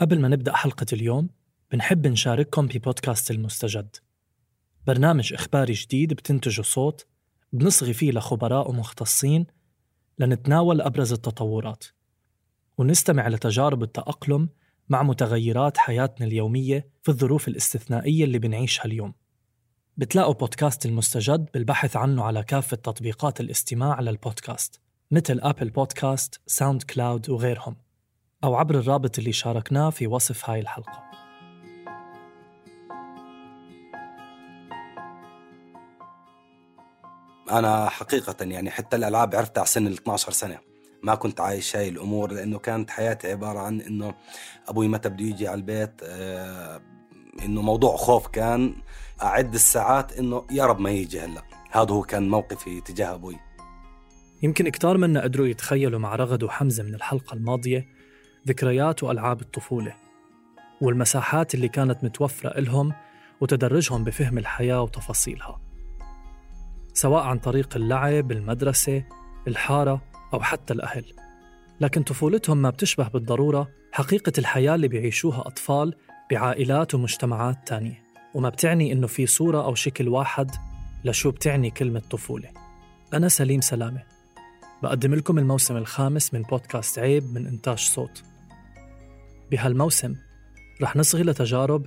قبل ما نبدأ حلقة اليوم بنحب نشارككم ببودكاست المستجد. برنامج إخباري جديد بتنتجه صوت بنصغي فيه لخبراء ومختصين لنتناول أبرز التطورات. ونستمع لتجارب التأقلم مع متغيرات حياتنا اليومية في الظروف الاستثنائية اللي بنعيشها اليوم. بتلاقوا بودكاست المستجد بالبحث عنه على كافة تطبيقات الاستماع للبودكاست مثل Apple Podcast، SoundCloud وغيرهم. أو عبر الرابط اللي شاركناه في وصف هاي الحلقة. أنا حقيقة يعني حتى الألعاب عرفتها على سن ال 12 سنة. ما كنت عايش هاي الأمور لأنه كانت حياتي عبارة عن إنه أبوي متى بده يجي على البيت آه إنه موضوع خوف كان أعد الساعات إنه يا رب ما يجي هلأ. هذا هو كان موقفي تجاه أبوي. يمكن كتار منا قدروا يتخيلوا مع رغد وحمزة من الحلقة الماضية ذكريات وألعاب الطفولة والمساحات اللي كانت متوفرة إلهم وتدرجهم بفهم الحياة وتفاصيلها سواء عن طريق اللعب، المدرسة، الحارة أو حتى الأهل. لكن طفولتهم ما بتشبه بالضرورة حقيقة الحياة اللي بيعيشوها أطفال بعائلات ومجتمعات تانية وما بتعني إنه في صورة أو شكل واحد لشو بتعني كلمة طفولة. أنا سليم سلامة. بقدم لكم الموسم الخامس من بودكاست عيب من إنتاج صوت. بهالموسم. رح نصغي لتجارب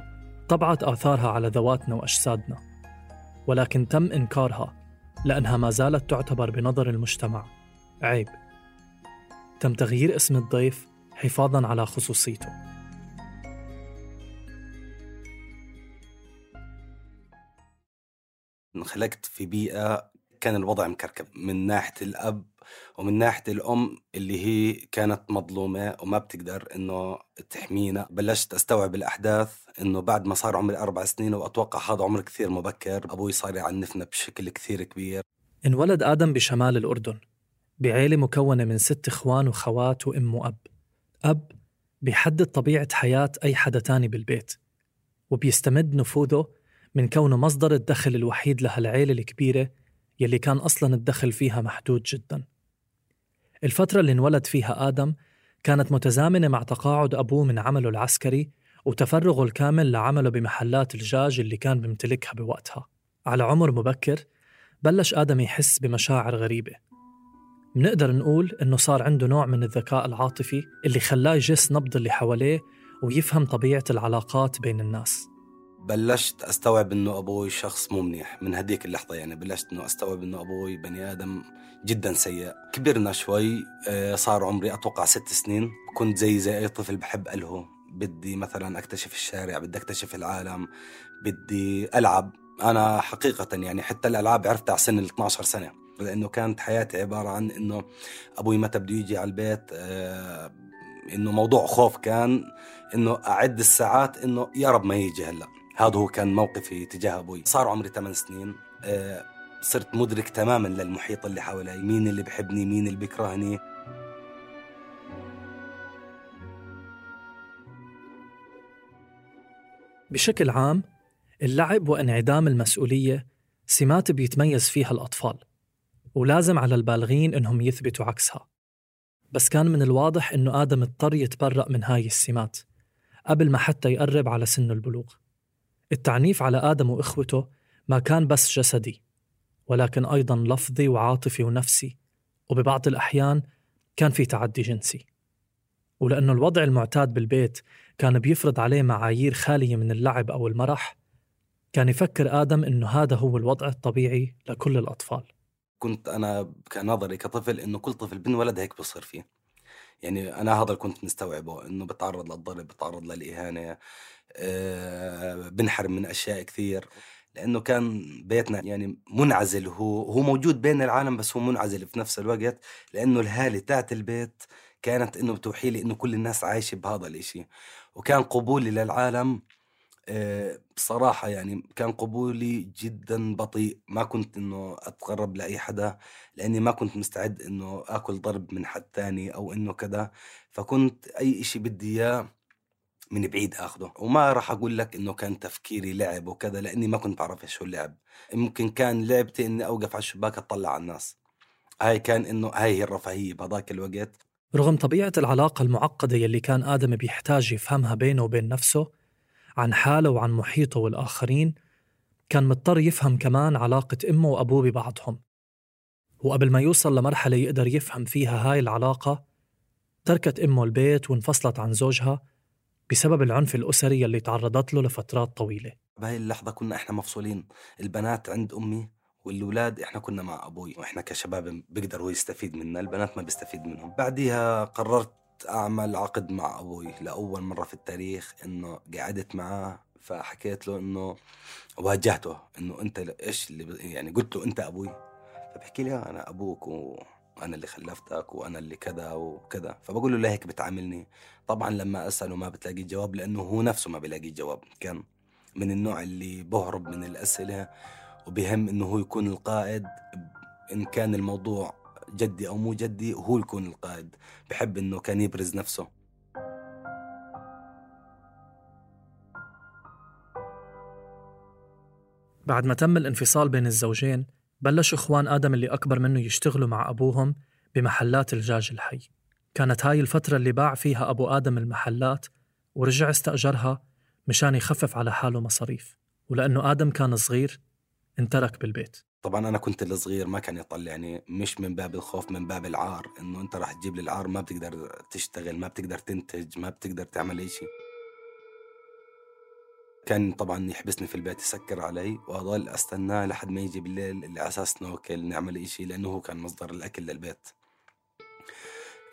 طبعت آثارها على ذواتنا وأجسادنا ولكن تم إنكارها لأنها ما زالت تعتبر بنظر المجتمع. عيب. تم تغيير اسم الضيف حفاظا على خصوصيته. انخلقت في بيئة كان الوضع مكركب. من ناحية الأب ومن ناحية الأم اللي هي كانت مظلومة وما بتقدر إنه تحمينا بلشت أستوعب الأحداث إنه بعد ما صار عمري أربع سنين وأتوقع هذا عمر كثير مبكر أبوي صار يعنفنا بشكل كثير كبير. انولد آدم بشمال الأردن بعيلة مكونة من ست إخوان وخوات وأم وأب. أب بيحدد طبيعة حياة أي حدا تاني بالبيت وبيستمد نفوذه من كونه مصدر الدخل الوحيد لهالعيلة الكبيرة يلي كان أصلا الدخل فيها محدود جدا. الفترة اللي انولد فيها آدم كانت متزامنة مع تقاعد أبوه من عمله العسكري وتفرغه الكامل لعمله بمحلات الجاج اللي كان بيمتلكها بوقتها. على عمر مبكر بلش آدم يحس بمشاعر غريبة. منقدر نقول إنه صار عنده نوع من الذكاء العاطفي اللي خلاه يجس نبض اللي حواليه ويفهم طبيعة العلاقات بين الناس. بلشت أستوعب إنه أبوي شخص مو منيح من هديك اللحظة يعني بلشت إنه أستوعب إنه أبوي بني آدم جدا سيء. كبرنا شوي آه، صار عمري أتوقع ست سنين. كنت زي زي أي طفل بحب ألهو. بدي مثلا أكتشف الشارع بدي أكتشف العالم بدي ألعب. أنا حقيقة يعني حتى الألعاب عرفتها على سن ال 12 سنة لأنه كانت حياتي عبارة عن إنه أبوي متى بده يجي على البيت آه، إنه موضوع خوف كان إنه أعد الساعات إنه يا رب ما يجي هلأ. هذا هو كان موقفي تجاه أبوي. صار عمري 8 سنين. آه، صرت مدرك تماما للمحيط اللي حوالي. مين اللي بحبني مين اللي بيكرهني؟ بشكل عام اللعب وانعدام المسؤولية سمات بيتميز فيها الأطفال ولازم على البالغين إنهم يثبتوا عكسها. بس كان من الواضح إنه آدم اضطر يتبرأ من هاي السمات قبل ما حتى يقرب على سن البلوغ. التعنيف على آدم وإخوته ما كان بس جسدي ولكن أيضا لفظي وعاطفي ونفسي وببعض الأحيان كان في تعدي جنسي. ولأنه الوضع المعتاد بالبيت كان بيفرض عليه معايير خالية من اللعب أو المرح كان يفكر آدم إنه هذا هو الوضع الطبيعي لكل الأطفال. كنت أنا كنظري كطفل إنه كل طفل بن ولد هيك بصير فيه. يعني أنا هذا كنت مستوعبه إنه بتعرض للضرب بتعرض للإهانة آه، بنحرم من أشياء كثير لأنه كان بيتنا يعني منعزل هو هو موجود بين العالم بس هو منعزل في نفس الوقت لأنه الهالة تاعت البيت كانت إنه بتوحي لي إنه كل الناس عايشة بهذا الإشي. وكان قبولي للعالم بصراحة يعني كان قبولي جدا بطيء. ما كنت إنه اتقرب لأي حدا لأني ما كنت مستعد إنه آكل ضرب من حد تاني أو إنه كذا. فكنت أي إشي بدي إياه من بعيد اخذه وما راح أقول لك إنه كان تفكيري لعب وكذا لأني ما كنت بعرف إيش هو اللعب. يمكن كان لعبتي إني أوقف على الشباك أطلع على الناس. هاي كان إنه هاي هي الرفاهية بهذاك الوقت. رغم طبيعة العلاقة المعقدة يلي كان آدم بيحتاج يفهمها بينه وبين نفسه عن حاله وعن محيطه والآخرين كان مضطر يفهم كمان علاقة أمه وأبوه ببعضهم. وقبل ما يوصل لمرحلة يقدر يفهم فيها هاي العلاقة تركت أمه البيت وانفصلت عن زوجها بسبب العنف الأسري اللي تعرضت له لفترات طويلة. بهاي اللحظة كنا إحنا مفصولين البنات عند أمي والولاد إحنا كنا مع أبوي وإحنا كشباب بيقدر هو يستفيد منا البنات ما بيستفيد منهم. بعديها قررت أعمل عقد مع أبوي لأول مرة في التاريخ إنه قعدت معاه فحكيت له إنه واجهته إنه أنت إيش اللي يعني قلت له أنت أبوي؟ فبحكي لي أنا أبوك و وأنا اللي خلفتك وأنا اللي كذا وكذا. فبقول له ليه هيك بتعاملني؟ طبعا لما أسأله ما بتلاقي جواب لأنه هو نفسه ما بيلاقي جواب. كان من النوع اللي بهرب من الأسئلة وبهم إنه هو يكون القائد إن كان الموضوع جدي أو مو جدي هو يكون القائد. بحب إنه كان يبرز نفسه. بعد ما تم الانفصال بين الزوجين بلش إخوان آدم اللي أكبر منه يشتغلوا مع أبوهم بمحلات الدجاج الحي. كانت هاي الفترة اللي باع فيها أبو آدم المحلات ورجع استأجرها مشان يخفف على حاله مصاريف. ولأنه آدم كان صغير انترك بالبيت. طبعا أنا كنت الصغير ما كان يطلعني مش من باب الخوف من باب العار إنه أنت راح تجيب لي العار ما بتقدر تشتغل ما بتقدر تنتج ما بتقدر تعمل أي شيء. كان طبعا يحبسني في البيت يسكر علي واضل أستناه لحد ما يجي بالليل اللي على أساس ناكل نعمل اشي لأنه هو كان مصدر الأكل للبيت.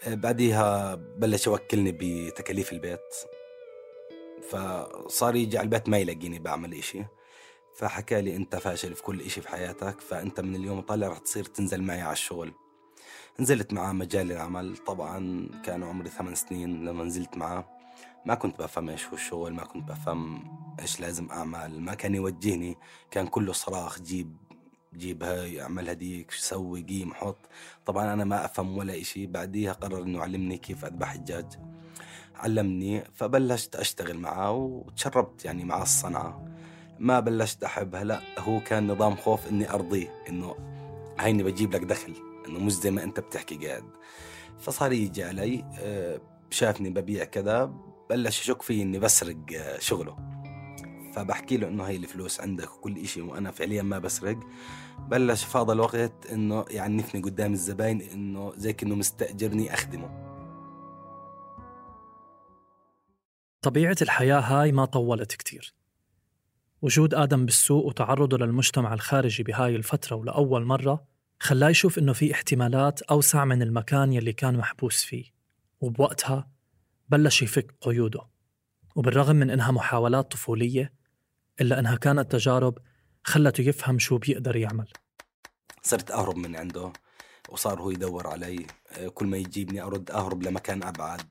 آه، بعديها بلش يوكلني بتكاليف البيت. فصار يجي على البيت ما يلاقيني بعمل اشي فحكى لي أنت فاشل في كل إشي في حياتك فأنت من اليوم طالع رح تصير تنزل معي على الشغل. نزلت معاه مجال العمل طبعا كان عمري ثمان سنين لما نزلت معاه. ما كنت بفهم إيش هو الشغل ما كنت بفهم إيش لازم أعمل ما كان يوجهني كان كله صراخ جيب جيب هاي أعمل هديك سوي قيم حط طبعا أنا ما أفهم ولا إشي بعديها قرر إنه يعلمني كيف أذبح الدجاج. علمني فبلشت أشتغل معاه وتشربت يعني مع الصنعة. ما بلشت احبها لا هو كان نظام خوف إني أرضيه إنه هيني بجيب لك دخل إنه مش زي ما أنت بتحكي قاعد. فصار يجي علي آه، شافني ببيع كذا بلش يشك فيي إني بسرق شغله. فبحكي له إنه هي الفلوس عندك وكل إشي وأنا فعليا ما بسرق. بلش في هذا الوقت إنه يعنفني قدام الزباين إنه زي كأنه مستأجرني أخدمه. طبيعة الحياة هاي ما طولت كتير. وجود آدم بالسوق وتعرضه للمجتمع الخارجي بهاي الفترة ولأول مرة خلاه يشوف إنه في احتمالات أوسع من المكان يلي كان محبوس فيه وبوقتها بلش يفك قيوده. وبالرغم من إنها محاولات طفولية إلا إنها كانت تجارب خلته يفهم شو بيقدر يعمل. صرت أهرب من عنده وصار هو يدور علي كل ما يجيبني أرد أهرب لمكان أبعد.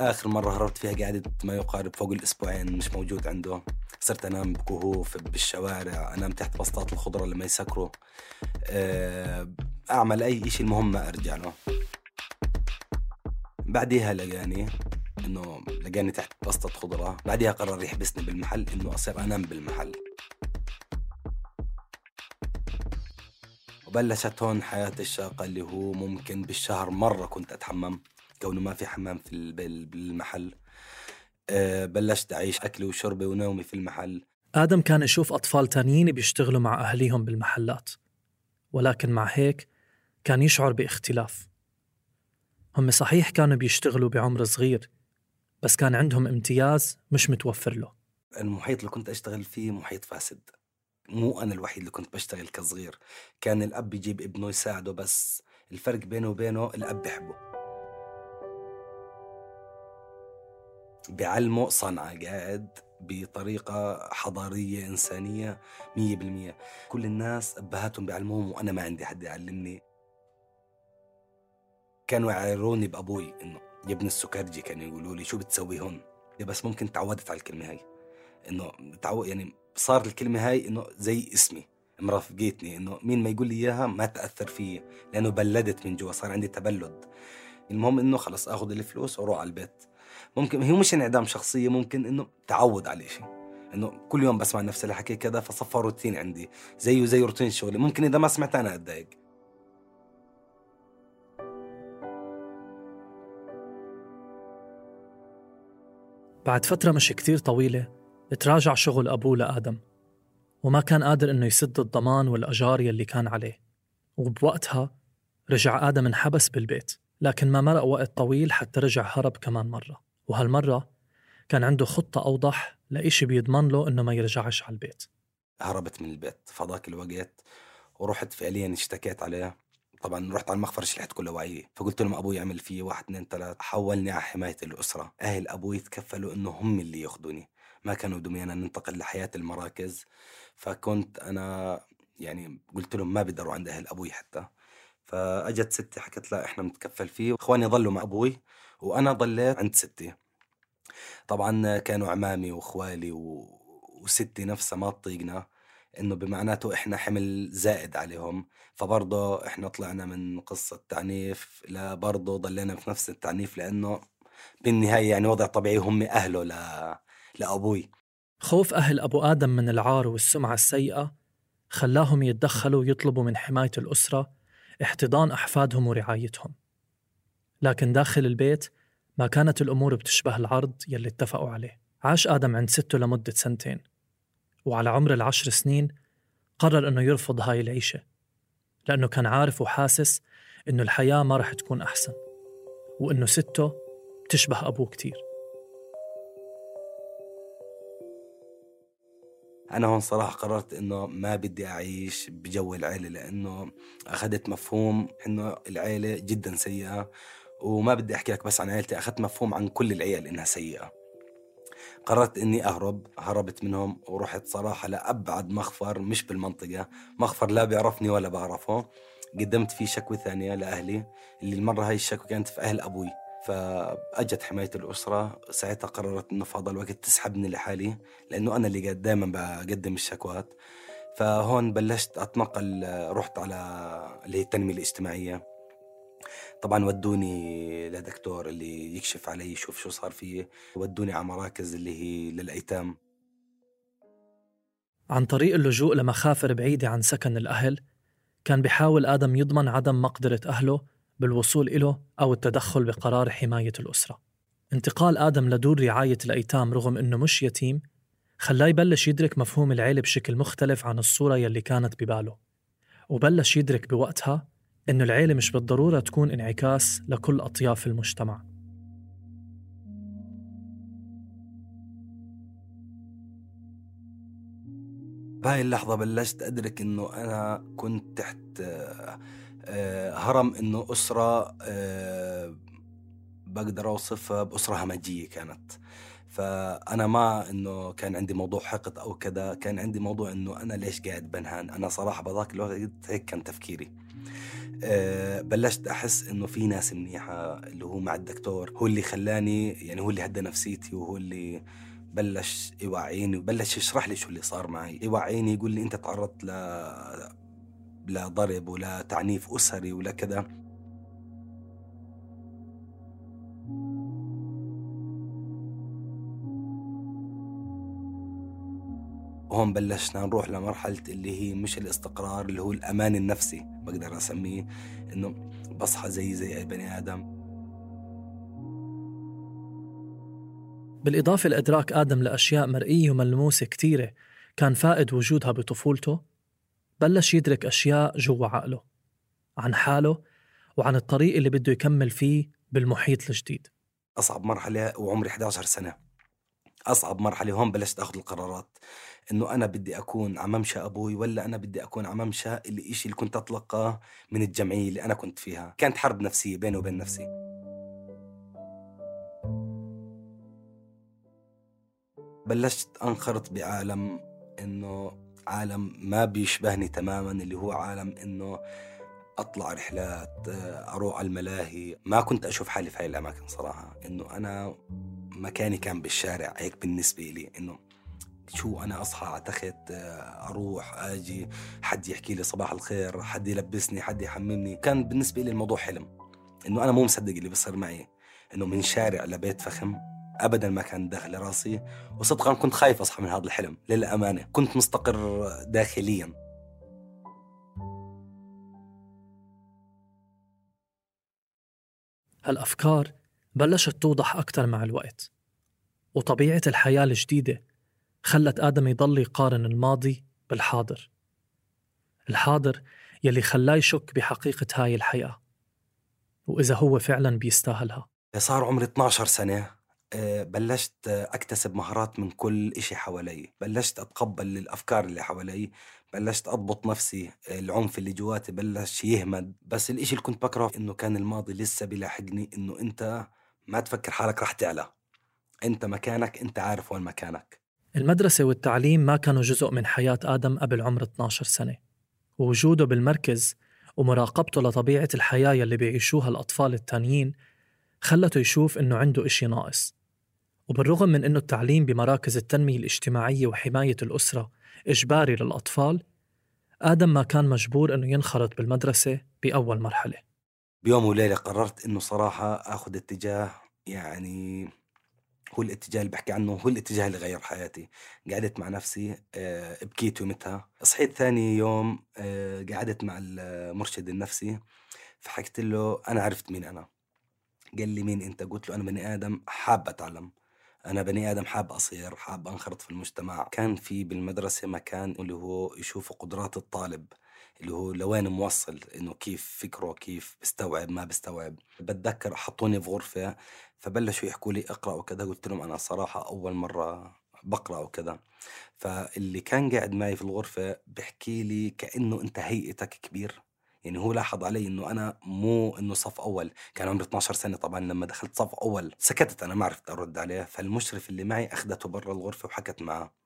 آخر مرة هربت فيها قعدت ما يقارب فوق الأسبوعين مش موجود عنده. صرت أنام بكهوف بالشوارع أنام تحت بسطات الخضرة لما يسكروا. آه، أعمل أي إشي المهم ما أرجع له. بعديها لقاني إنه لقاني تحت بسطة خضرة. بعديها قرر يحبسني بالمحل إنه أصير أنام بالمحل. وبلشت هون حياتي الشاقة اللي هو ممكن بالشهر مرة كنت أتحمم. كونه ما في حمام في بالمحل. أه بلشت أعيش أكلي وشربي ونومي في المحل. آدم كان يشوف أطفال تانيين بيشتغلوا مع أهليهم بالمحلات ولكن مع هيك كان يشعر باختلاف. هم صحيح كانوا بيشتغلوا بعمر صغير بس كان عندهم امتياز مش متوفر له. المحيط اللي كنت أشتغل فيه محيط فاسد. مو أنا الوحيد اللي كنت بشتغل كصغير. كان الأب بيجيب ابنه يساعده بس الفرق بينه وبينه الأب بحبه بيعلمه صنعة قاعد بطريقة حضارية إنسانية مية بالمية. كل الناس أبهاتهم بيعلموهم وأنا ما عندي حد يعلمني. كانوا يعايروني بأبوي إنه يا ابن السكرجي كانوا يقولوا لي شو بتسوي هون؟ بس ممكن تعودت على الكلمة هاي. إنه تعود يعني صار الكلمة هاي إنه زي اسمي. مرافقتني إنه مين ما يقول لي إياها ما تأثر فيي لأنه بلدت من جوا صار عندي تبلد. المهم إنه خلص آخذ الفلوس وأروح على البيت. ممكن هي مش انعدام شخصية ممكن إنه تعود على شيء إنه كل يوم بسمع نفس الحكي كذا فصفى روتين عندي. زيه زي روتين شغلي. ممكن إذا ما سمعت أنا أتضايق. بعد فترة مش كتير طويلة تراجع شغل أبوه لآدم. وما كان قادر إنه يسد الضمان والأجار يلي كان عليه. وبوقتها رجع آدم انحبس بالبيت لكن ما مرق وقت طويل حتى رجع هرب كمان مرة. وهالمرة كان عنده خطة أوضح لإشي بيضمن له إنه ما يرجعش على البيت هربت من البيت فضاك الوقت ورحت فعليا اشتكيت عليه. طبعا رحت على المخفر شلحت كل وعي فقلت لهم أبوي عمل في واحد اثنين ثلاث حولني على حماية الأسرة. أهل أبوي تكفلوا إنه هم اللي ياخذوني ما كانوا بدهم ايانا ننتقل لحياة المراكز. فكنت أنا يعني قلت لهم ما بيقدروا عند أهل أبوي حتى. فأجت ستي حكت لا إحنا بنتكفل فيه. إخواني ضلوا مع أبوي. وأنا ضليت عند ستي. طبعا كانوا عمامي وإخوالي و... وستي نفسها ما تطيقنا إنه بمعناته إحنا حمل زائد عليهم. فبرضه إحنا طلعنا من قصة تعنيف لبرضه ضلينا في نفس التعنيف لأنه بالنهاية يعني وضع طبيعي هم أهله ل... لأبوي. خوف أهل أبو آدم من العار والسمعة السيئة خلاهم يتدخلوا ويطلبوا من حماية الأسرة احتضان أحفادهم ورعايتهم. لكن داخل البيت ما كانت الأمور بتشبه العرض يلي اتفقوا عليه. عاش آدم عند سته لمدة سنتين وعلى عمر العشر سنين قرر أنه يرفض هاي العيشة لأنه كان عارف وحاسس أنه الحياة ما رح تكون أحسن وأنه سته بتشبه أبوه كتير. أنا هون صراحة قررت إنه ما بدي أعيش بجو العيلة لأنه أخذت مفهوم إنه العيلة جدا سيئة وما بدي أحكي لك بس عن عيلتي أخذت مفهوم عن كل العيال إنها سيئة. قررت إني أهرب هربت منهم ورحت صراحة لأبعد مخفر مش بالمنطقة مخفر لا بيعرفني ولا بعرفه. قدمت فيه شكوى ثانية لأهلي اللي المرة هاي الشكوى كانت في أهل أبوي. فأجت حماية الأسرة ساعتها قررت إنه فاضل الوقت تسحبني لحالي لأنه أنا اللي دائما بقدم الشكوات. فهون بلشت أتنقل رحت على اللي هي التنمية الاجتماعية. طبعا ودوني لدكتور اللي يكشف علي يشوف شو صار فيه. ودوني على مراكز اللي هي للأيتام. عن طريق اللجوء لمخافر بعيدة عن سكن الأهل كان بحاول آدم يضمن عدم مقدرة أهله بالوصول إله أو التدخل بقرار حماية الأسرة. انتقال آدم لدور رعاية الأيتام رغم أنه مش يتيم خلاه يبلش يدرك مفهوم العيلة بشكل مختلف عن الصورة يلي كانت بباله. وبلش يدرك بوقتها أنه العيلة مش بالضرورة تكون انعكاس لكل أطياف المجتمع. بهاي اللحظة بلشت أدرك إنه أنا كنت تحت آه، هرم إنه أسرة آه، بقدر اوصفها بأسرة همجية كانت. فأنا ما إنه كان عندي موضوع حقد أو كذا كان عندي موضوع إنه أنا ليش قاعد بنهان؟ أنا صراحة بذاك الوقت هيك كان تفكيري. أه بلشت أحس إنه في ناس منيحة اللي هو مع الدكتور هو اللي خلاني يعني هو اللي هدى نفسيتي وهو اللي بلش يوعيني وبلش يشرح لي شو اللي صار معي يوعيني يقول لي أنت تعرضت ل لا ضرب ولا تعنيف أسري ولا كذا. هون بلشنا نروح لمرحلة اللي هي مش الاستقرار اللي هو الأمان النفسي بقدر أسميه إنه بصحى زي زي أي بني آدم. بالإضافة لإدراك آدم لأشياء مرئية وملموسة كتيرة كان فائد وجودها بطفولته. بلش يدرك أشياء جوا عقله عن حاله وعن الطريق اللي بده يكمل فيه بالمحيط الجديد. أصعب مرحلة وعمري 11 سنة. أصعب مرحلة هون بلشت أخذ القرارات. إنه أنا بدي أكون عم امشى أبوي ولا أنا بدي أكون امشى اللي إشي اللي كنت اتلقاه من الجمعية اللي أنا كنت فيها. كانت حرب نفسية بيني وبين نفسي. بلشت أنخرط بعالم إنه عالم ما بيشبهني تماما اللي هو عالم إنه أطلع رحلات أروح على الملاهي. ما كنت أشوف حالي في هاي الأماكن صراحة. إنه أنا مكاني كان بالشارع هيك بالنسبة لي. إنه شو أنا أصحى على تخت أروح آجي حد يحكي لي صباح الخير حد يلبسني حد يحممني. كان بالنسبة لي الموضوع حلم إنه أنا مو مصدق اللي بيصير معي. إنه من شارع لبيت فخم ابدا ما كان داخل راسي وصدقا كنت خايف أصحى من هذا الحلم للأمانة. كنت مستقر داخليا. هالأفكار بلشت توضح أكثر مع الوقت وطبيعة الحياة الجديدة خلت آدم يضل يقارن الماضي بالحاضر. الحاضر يلي خلاه يشك بحقيقة هاي الحياة وإذا هو فعلا بيستاهلها. صار عمري 12 سنة آه، بلشت أكتسب مهارات من كل إشي حوالي. بلشت أتقبل الأفكار اللي حوالي. بلشت أضبط نفسي العنف اللي جواتي بلش يهمد بس الإشي اللي كنت بكره إنه كان الماضي لسه بيلاحقني إنه أنت ما تفكر حالك رح تعلى. أنت مكانك أنت عارف وين مكانك. المدرسة والتعليم ما كانوا جزء من حياة آدم قبل عمر 12 سنة. ووجوده بالمركز ومراقبته لطبيعة الحياة يلي بيعيشوها الأطفال التانيين خلته يشوف إنه عنده إشي ناقص. وبالرغم من إنه التعليم بمراكز التنمية الاجتماعية وحماية الأسرة إجباري للأطفال آدم ما كان مجبور إنه ينخرط بالمدرسة بأول مرحلة. بيوم وليلة قررت إنه صراحة أخذ اتجاه يعني هو الاتجاه اللي بحكي عنه هو الاتجاه اللي غير حياتي. قعدت مع نفسي آه، بكيت يومتها. صحيت ثاني يوم آه، قعدت مع المرشد النفسي. فحكيت له أنا عرفت مين أنا. قال لي مين أنت؟ قلت له أنا بني آدم حاب أتعلم. أنا بني آدم حاب أصير حاب أنخرط في المجتمع. كان في بالمدرسة مكان اللي هو يشوف قدرات الطالب. اللي هو لوين موصل إنه كيف فكره كيف بيستوعب ما بيستوعب بتذكر حطوني في غرفة فبلشوا يحكوا لي اقرأ وكذا قلت لهم أنا صراحة أول مرة بقرأ وكذا. فاللي كان قاعد معي في الغرفة بحكي لي كأنه أنت هيئتك كبير. يعني هو لاحظ علي إنه أنا مو إنه صف أول. كان عمري 12 سنة طبعا لما دخلت صف أول. سكتت أنا ما عرفت أرد عليه. فالمشرف اللي معي اخذته برا الغرفة وحكت معه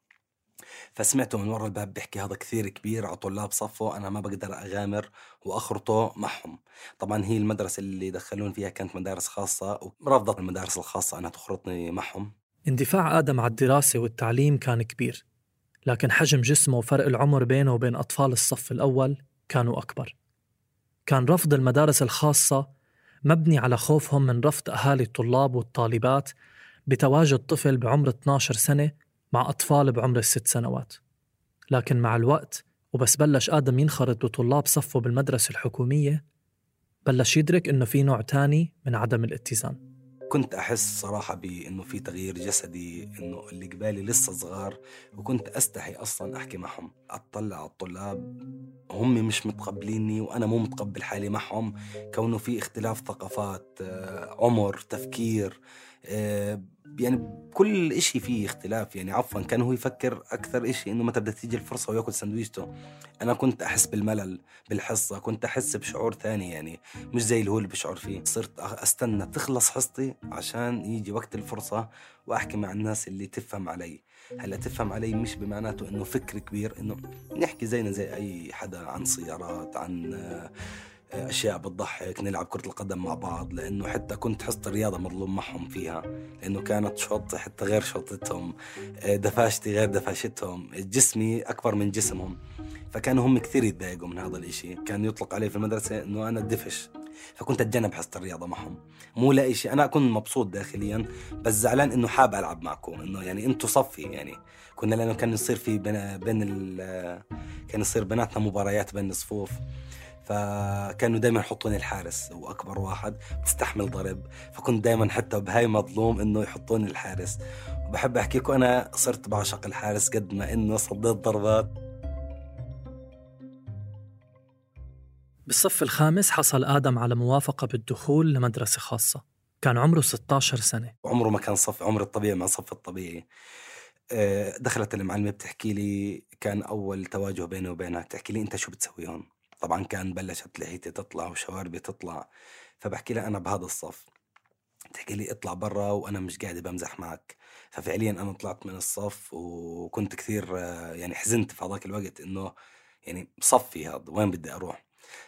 فسمعته من ورا الباب بيحكي هذا كثير كبير على طلاب صفه أنا ما بقدر أغامر وأخرطه معهم. طبعا هي المدرسة اللي دخلون فيها كانت مدارس خاصة ورفضت المدارس الخاصة أنها تخرطني معهم. اندفاع آدم على الدراسة والتعليم كان كبير لكن حجم جسمه وفرق العمر بينه وبين أطفال الصف الأول كانوا أكبر. كان رفض المدارس الخاصة مبني على خوفهم من رفض أهالي الطلاب والطالبات بتواجد طفل بعمر 12 سنة مع أطفال بعمر الست سنوات. لكن مع الوقت وبس بلش آدم ينخرط بطلاب صفه بالمدرسة الحكومية بلش يدرك إنه في نوع تاني من عدم الاتزان. كنت أحس صراحة بإنه في تغيير جسدي إنه اللي قبالي لسه صغار وكنت أستحي أصلا أحكي معهم. أطلع على الطلاب هم مش متقبليني وأنا مو متقبل حالي معهم. كونه في اختلاف ثقافات آه، عمر تفكير يعني كل إشي فيه اختلاف. يعني عفوا كان هو يفكر أكثر إشي إنه متى بدها تيجي الفرصة وياكل سندويشته أنا كنت أحس بالملل بالحصة كنت أحس بشعور ثاني يعني مش زي اللي هو اللي بشعر فيه. صرت أستنى تخلص حصتي عشان يجي وقت الفرصة وأحكي مع الناس اللي تفهم علي. هلأ تفهم علي مش بمعناته إنه فكر كبير إنه نحكي زينا زي أي حدا عن سيارات عن أشياء بتضحك نلعب كرة القدم مع بعض لأنه حتى كنت حصة الرياضة مظلوم معهم فيها لأنه كانت شوط حتى غير شوطتهم آه، دفاشتي غير دفاشتهم جسمي أكبر من جسمهم. فكانوا هم كثير يتضايقوا من هذا الإشي. كان يطلق علي في المدرسة إنه أنا الدفش. فكنت أتجنب حصة الرياضة معهم. مو لاقي شيء أنا كنت مبسوط داخليا بس زعلان إنه حاب ألعب معكم إنه يعني أنتم صفي يعني. كنا لأنه كان يصير في بين بين كان يصير بيناتنا مباريات بين الصفوف. فكانوا دائما يحطوني الحارس واكبر واحد بتستحمل ضرب. فكنت دائما حتى بهاي مظلوم إنه يحطوني الحارس. وبحب احكي لكم أنا صرت بعشق الحارس قد ما إنه صديت ضربات. بالصف الخامس حصل آدم على موافقة بالدخول لمدرسة خاصة. كان عمره 16 سنة. عمره ما كان صف عمر الطبيعي مع صف الطبيعي. آه، دخلت المعلمة بتحكي لي كان أول تواجه بيني وبينها بتحكي لي أنت شو بتسوي هون؟ طبعا كان بلشت لحيتي تطلع وشواربي تطلع فبحكي لها أنا بهذا الصف. بتحكي لي اطلع برا وأنا مش قاعدة بمزح معك. ففعليا أنا طلعت من الصف وكنت كثير يعني حزنت في هذاك الوقت إنه يعني صفي هذا وين بدي أروح؟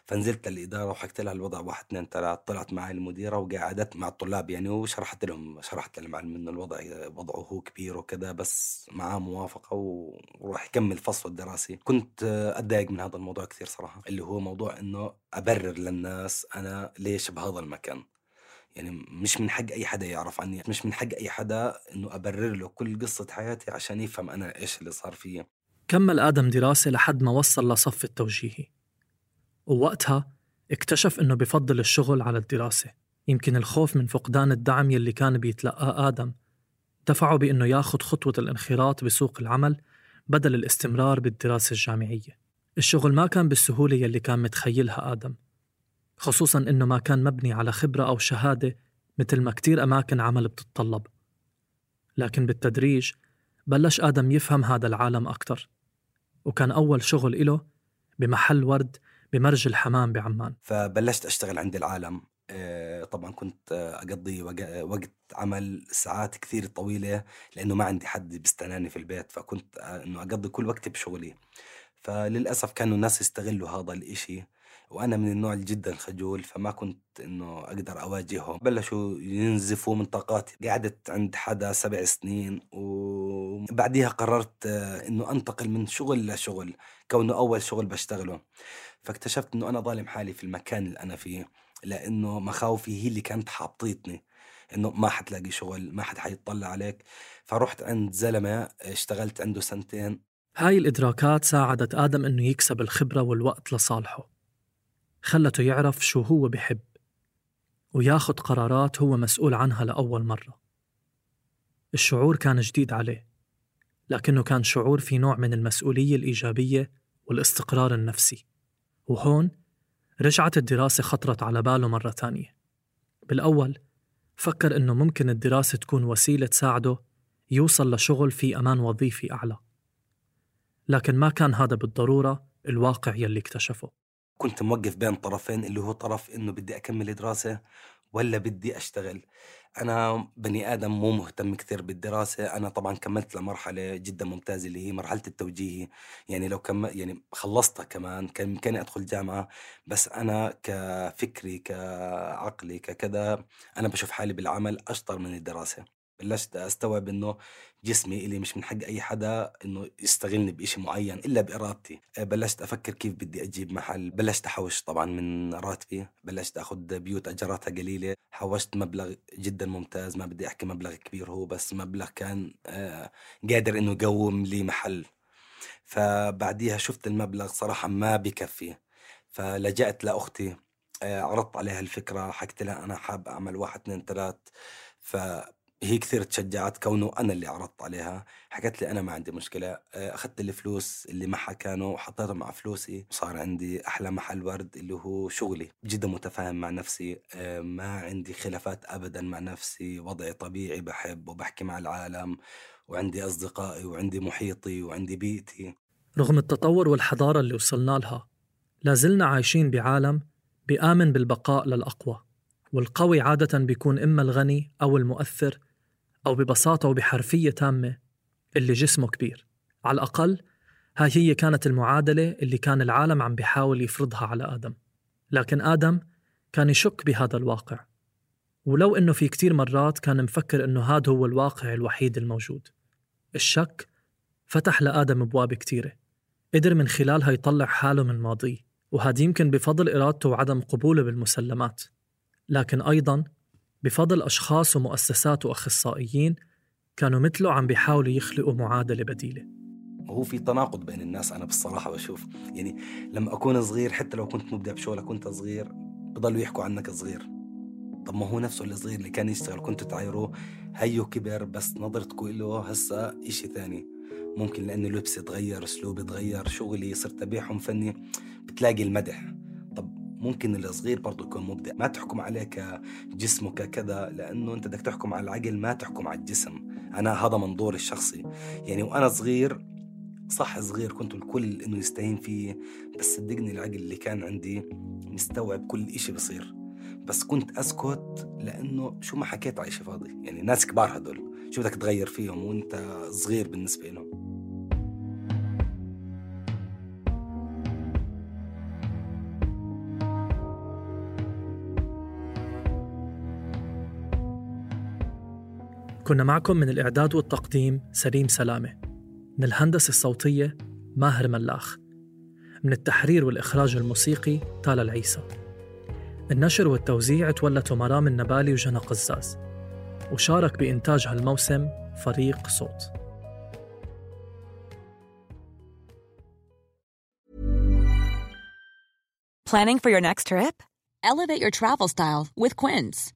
فنزلت للإدارة وحكيت لها الوضع واحد اثنين ثلاث طلعت معي المديرة وقعدت مع الطلاب يعني وشرحت لهم شرحت للمعلم إنه الوضع وضعه هو كبير وكذا بس معاه موافقة وراح يكمل فصله الدراسي كنت أتضايق من هذا الموضوع كثير صراحة اللي هو موضوع إنه أبرر للناس أنا ليش بهذا المكان. يعني مش من حق أي حدا يعرف عني مش من حق أي حدا إنه أبرر له كل قصة حياتي عشان يفهم أنا إيش اللي صار فيي كمل آدم دراسة لحد ما وصل لصف التوجيهي. ووقتها اكتشف إنه بفضل الشغل على الدراسة. يمكن الخوف من فقدان الدعم يلي كان بيتلقاه آدم دفعه بإنه ياخد خطوة الانخراط بسوق العمل بدل الاستمرار بالدراسة الجامعية. الشغل ما كان بالسهولة يلي كان متخيلها آدم خصوصا إنه ما كان مبني على خبرة أو شهادة مثل ما كتير أماكن عمل بتتطلب. لكن بالتدريج بلش آدم يفهم هذا العالم أكتر وكان أول شغل إله بمحل ورد بمرج الحمام بعمان. فبلشت أشتغل عند العالم. آه، طبعا كنت أقضي وقت عمل ساعات كثير طويلة لأنه ما عندي حد بيستناني في البيت فكنت آه، إنه أقضي كل وقتي بشغلي. فللأسف كانوا الناس يستغلوا هذا الإشي. وأنا من النوع جدا خجول فما كنت إنه أقدر أواجههم. بلشوا ينزفوا من طاقاتي. قعدت عند حدا سبع سنين وبعديها قررت آه، إنه أنتقل من شغل لشغل كونه أول شغل بشتغله. فاكتشفت إنه أنا ظالم حالي في المكان اللي أنا فيه لأنه مخاوفي هي اللي كانت حاطيتني إنه ما حتلاقي شغل ما حد حيطلع عليك. فرحت عند زلمة اشتغلت عنده سنتين. هاي الإدراكات ساعدت آدم إنه يكسب الخبرة والوقت لصالحه. خلته يعرف شو هو بحب وياخد قرارات هو مسؤول عنها لأول مرة. الشعور كان جديد عليه لكنه كان شعور في نوع من المسؤولية الإيجابية والاستقرار النفسي. وهون رجعت الدراسة خطرت على باله مرة تانية بالأول فكر إنه ممكن الدراسة تكون وسيلة تساعده يوصل لشغل في أمان وظيفي أعلى. لكن ما كان هذا بالضرورة الواقع يلي اكتشفه. كنت موقف بين طرفين اللي هو طرف إنه بدي أكمل دراسة ولا بدي أشتغل. أنا بني آدم مو مهتم كثير بالدراسة. أنا طبعا كملت لمرحلة جدا ممتازة اللي هي مرحلة التوجيهي. يعني لو كم يعني خلصتها كمان كان بامكاني أدخل جامعة. بس أنا كفكري كعقلي ككذا أنا بشوف حالي بالعمل أشطر من الدراسة. بلشت أستوعب إنه جسمي اللي مش من حق أي حدا إنه يستغلني بإشي معين إلا بإرادتي. آه، بلشت أفكر كيف بدي أجيب محل. بلشت أحوش طبعا من راتبي. بلشت آخذ بيوت اجاراتها قليلة. حوشت مبلغ جدا ممتاز. ما بدي أحكي مبلغ كبير هو بس مبلغ كان آه، قادر إنه يقوم لي محل. فبعديها شفت المبلغ صراحة ما بكفي. فلجأت لأختي آه، عرضت عليها الفكرة. حكيت لها أنا حاب أعمل واحد اثنين ثلاث. ف هي كثير تشجعت كونه أنا اللي عرضت عليها. حكت لي أنا ما عندي مشكلة آه، أخذت الفلوس اللي معها كانوا وحطيتهم مع فلوسي. صار عندي أحلى محل ورد اللي هو شغلي جدا متفاهم مع نفسي آه، ما عندي خلافات ابدا مع نفسي وضعي طبيعي بحب وبحكي مع العالم وعندي أصدقائي وعندي محيطي وعندي بيئتي. رغم التطور والحضارة اللي وصلنا لها لازلنا عايشين بعالم بيآمن بالبقاء للأقوى والقوي عادة بيكون إما الغني أو المؤثر أو ببساطة وبحرفية تامة اللي جسمه كبير. على الأقل هاي هي كانت المعادلة اللي كان العالم عم بيحاول يفرضها على آدم. لكن آدم كان يشك بهذا الواقع. ولو إنه في كتير مرات كان مفكر إنه هذا هو الواقع الوحيد الموجود. الشك فتح لآدم أبواب كتيرة. قدر من خلالها يطلع حاله من ماضيه وهذا يمكن بفضل إرادته وعدم قبوله بالمسلمات. لكن أيضا بفضل أشخاص ومؤسسات وأخصائيين كانوا مثله عم بيحاولوا يخلقوا معادلة بديلة. وهو في تناقض بين الناس أنا بالصراحة بشوف. يعني لما أكون صغير حتى لو كنت مبدع بشغلك كنت صغير بضلوا يحكوا عنك صغير. طب ما هو نفسه الصغير اللي كان يشتغل كنت تعايروه هيو كبر بس نظرتكم له هسا إشي ثاني. ممكن لأنه لبسي تغير أسلوبي تغير شغلي صرت أبيعهم فني بتلاقي المدح. ممكن الصغير برضه يكون مبدع. ما تحكم عليه كجسمه ككذا لأنه أنت بدك تحكم على العقل ما تحكم على الجسم. أنا هذا منظوري الشخصي. يعني وأنا صغير صح صغير كنت الكل إنه يستهين فيه بس صدقني العقل اللي كان عندي مستوعب كل إشي بصير. بس كنت أسكت لأنه شو ما حكيت عايشه فاضي. يعني ناس كبار هدول شو بدك تغير فيهم وأنت صغير بالنسبة لهم؟ كنا معكم من الإعداد والتقديم سليم سلامة. من الهندسة الصوتية ماهر ملاخ. من التحرير والإخراج الموسيقي تالا العيسى. النشر والتوزيع تولته مرام النبالي وجنى قزاز. وشارك بإنتاج هالموسم فريق صوت. Planning for your next trip? Elevate your travel style with Quince.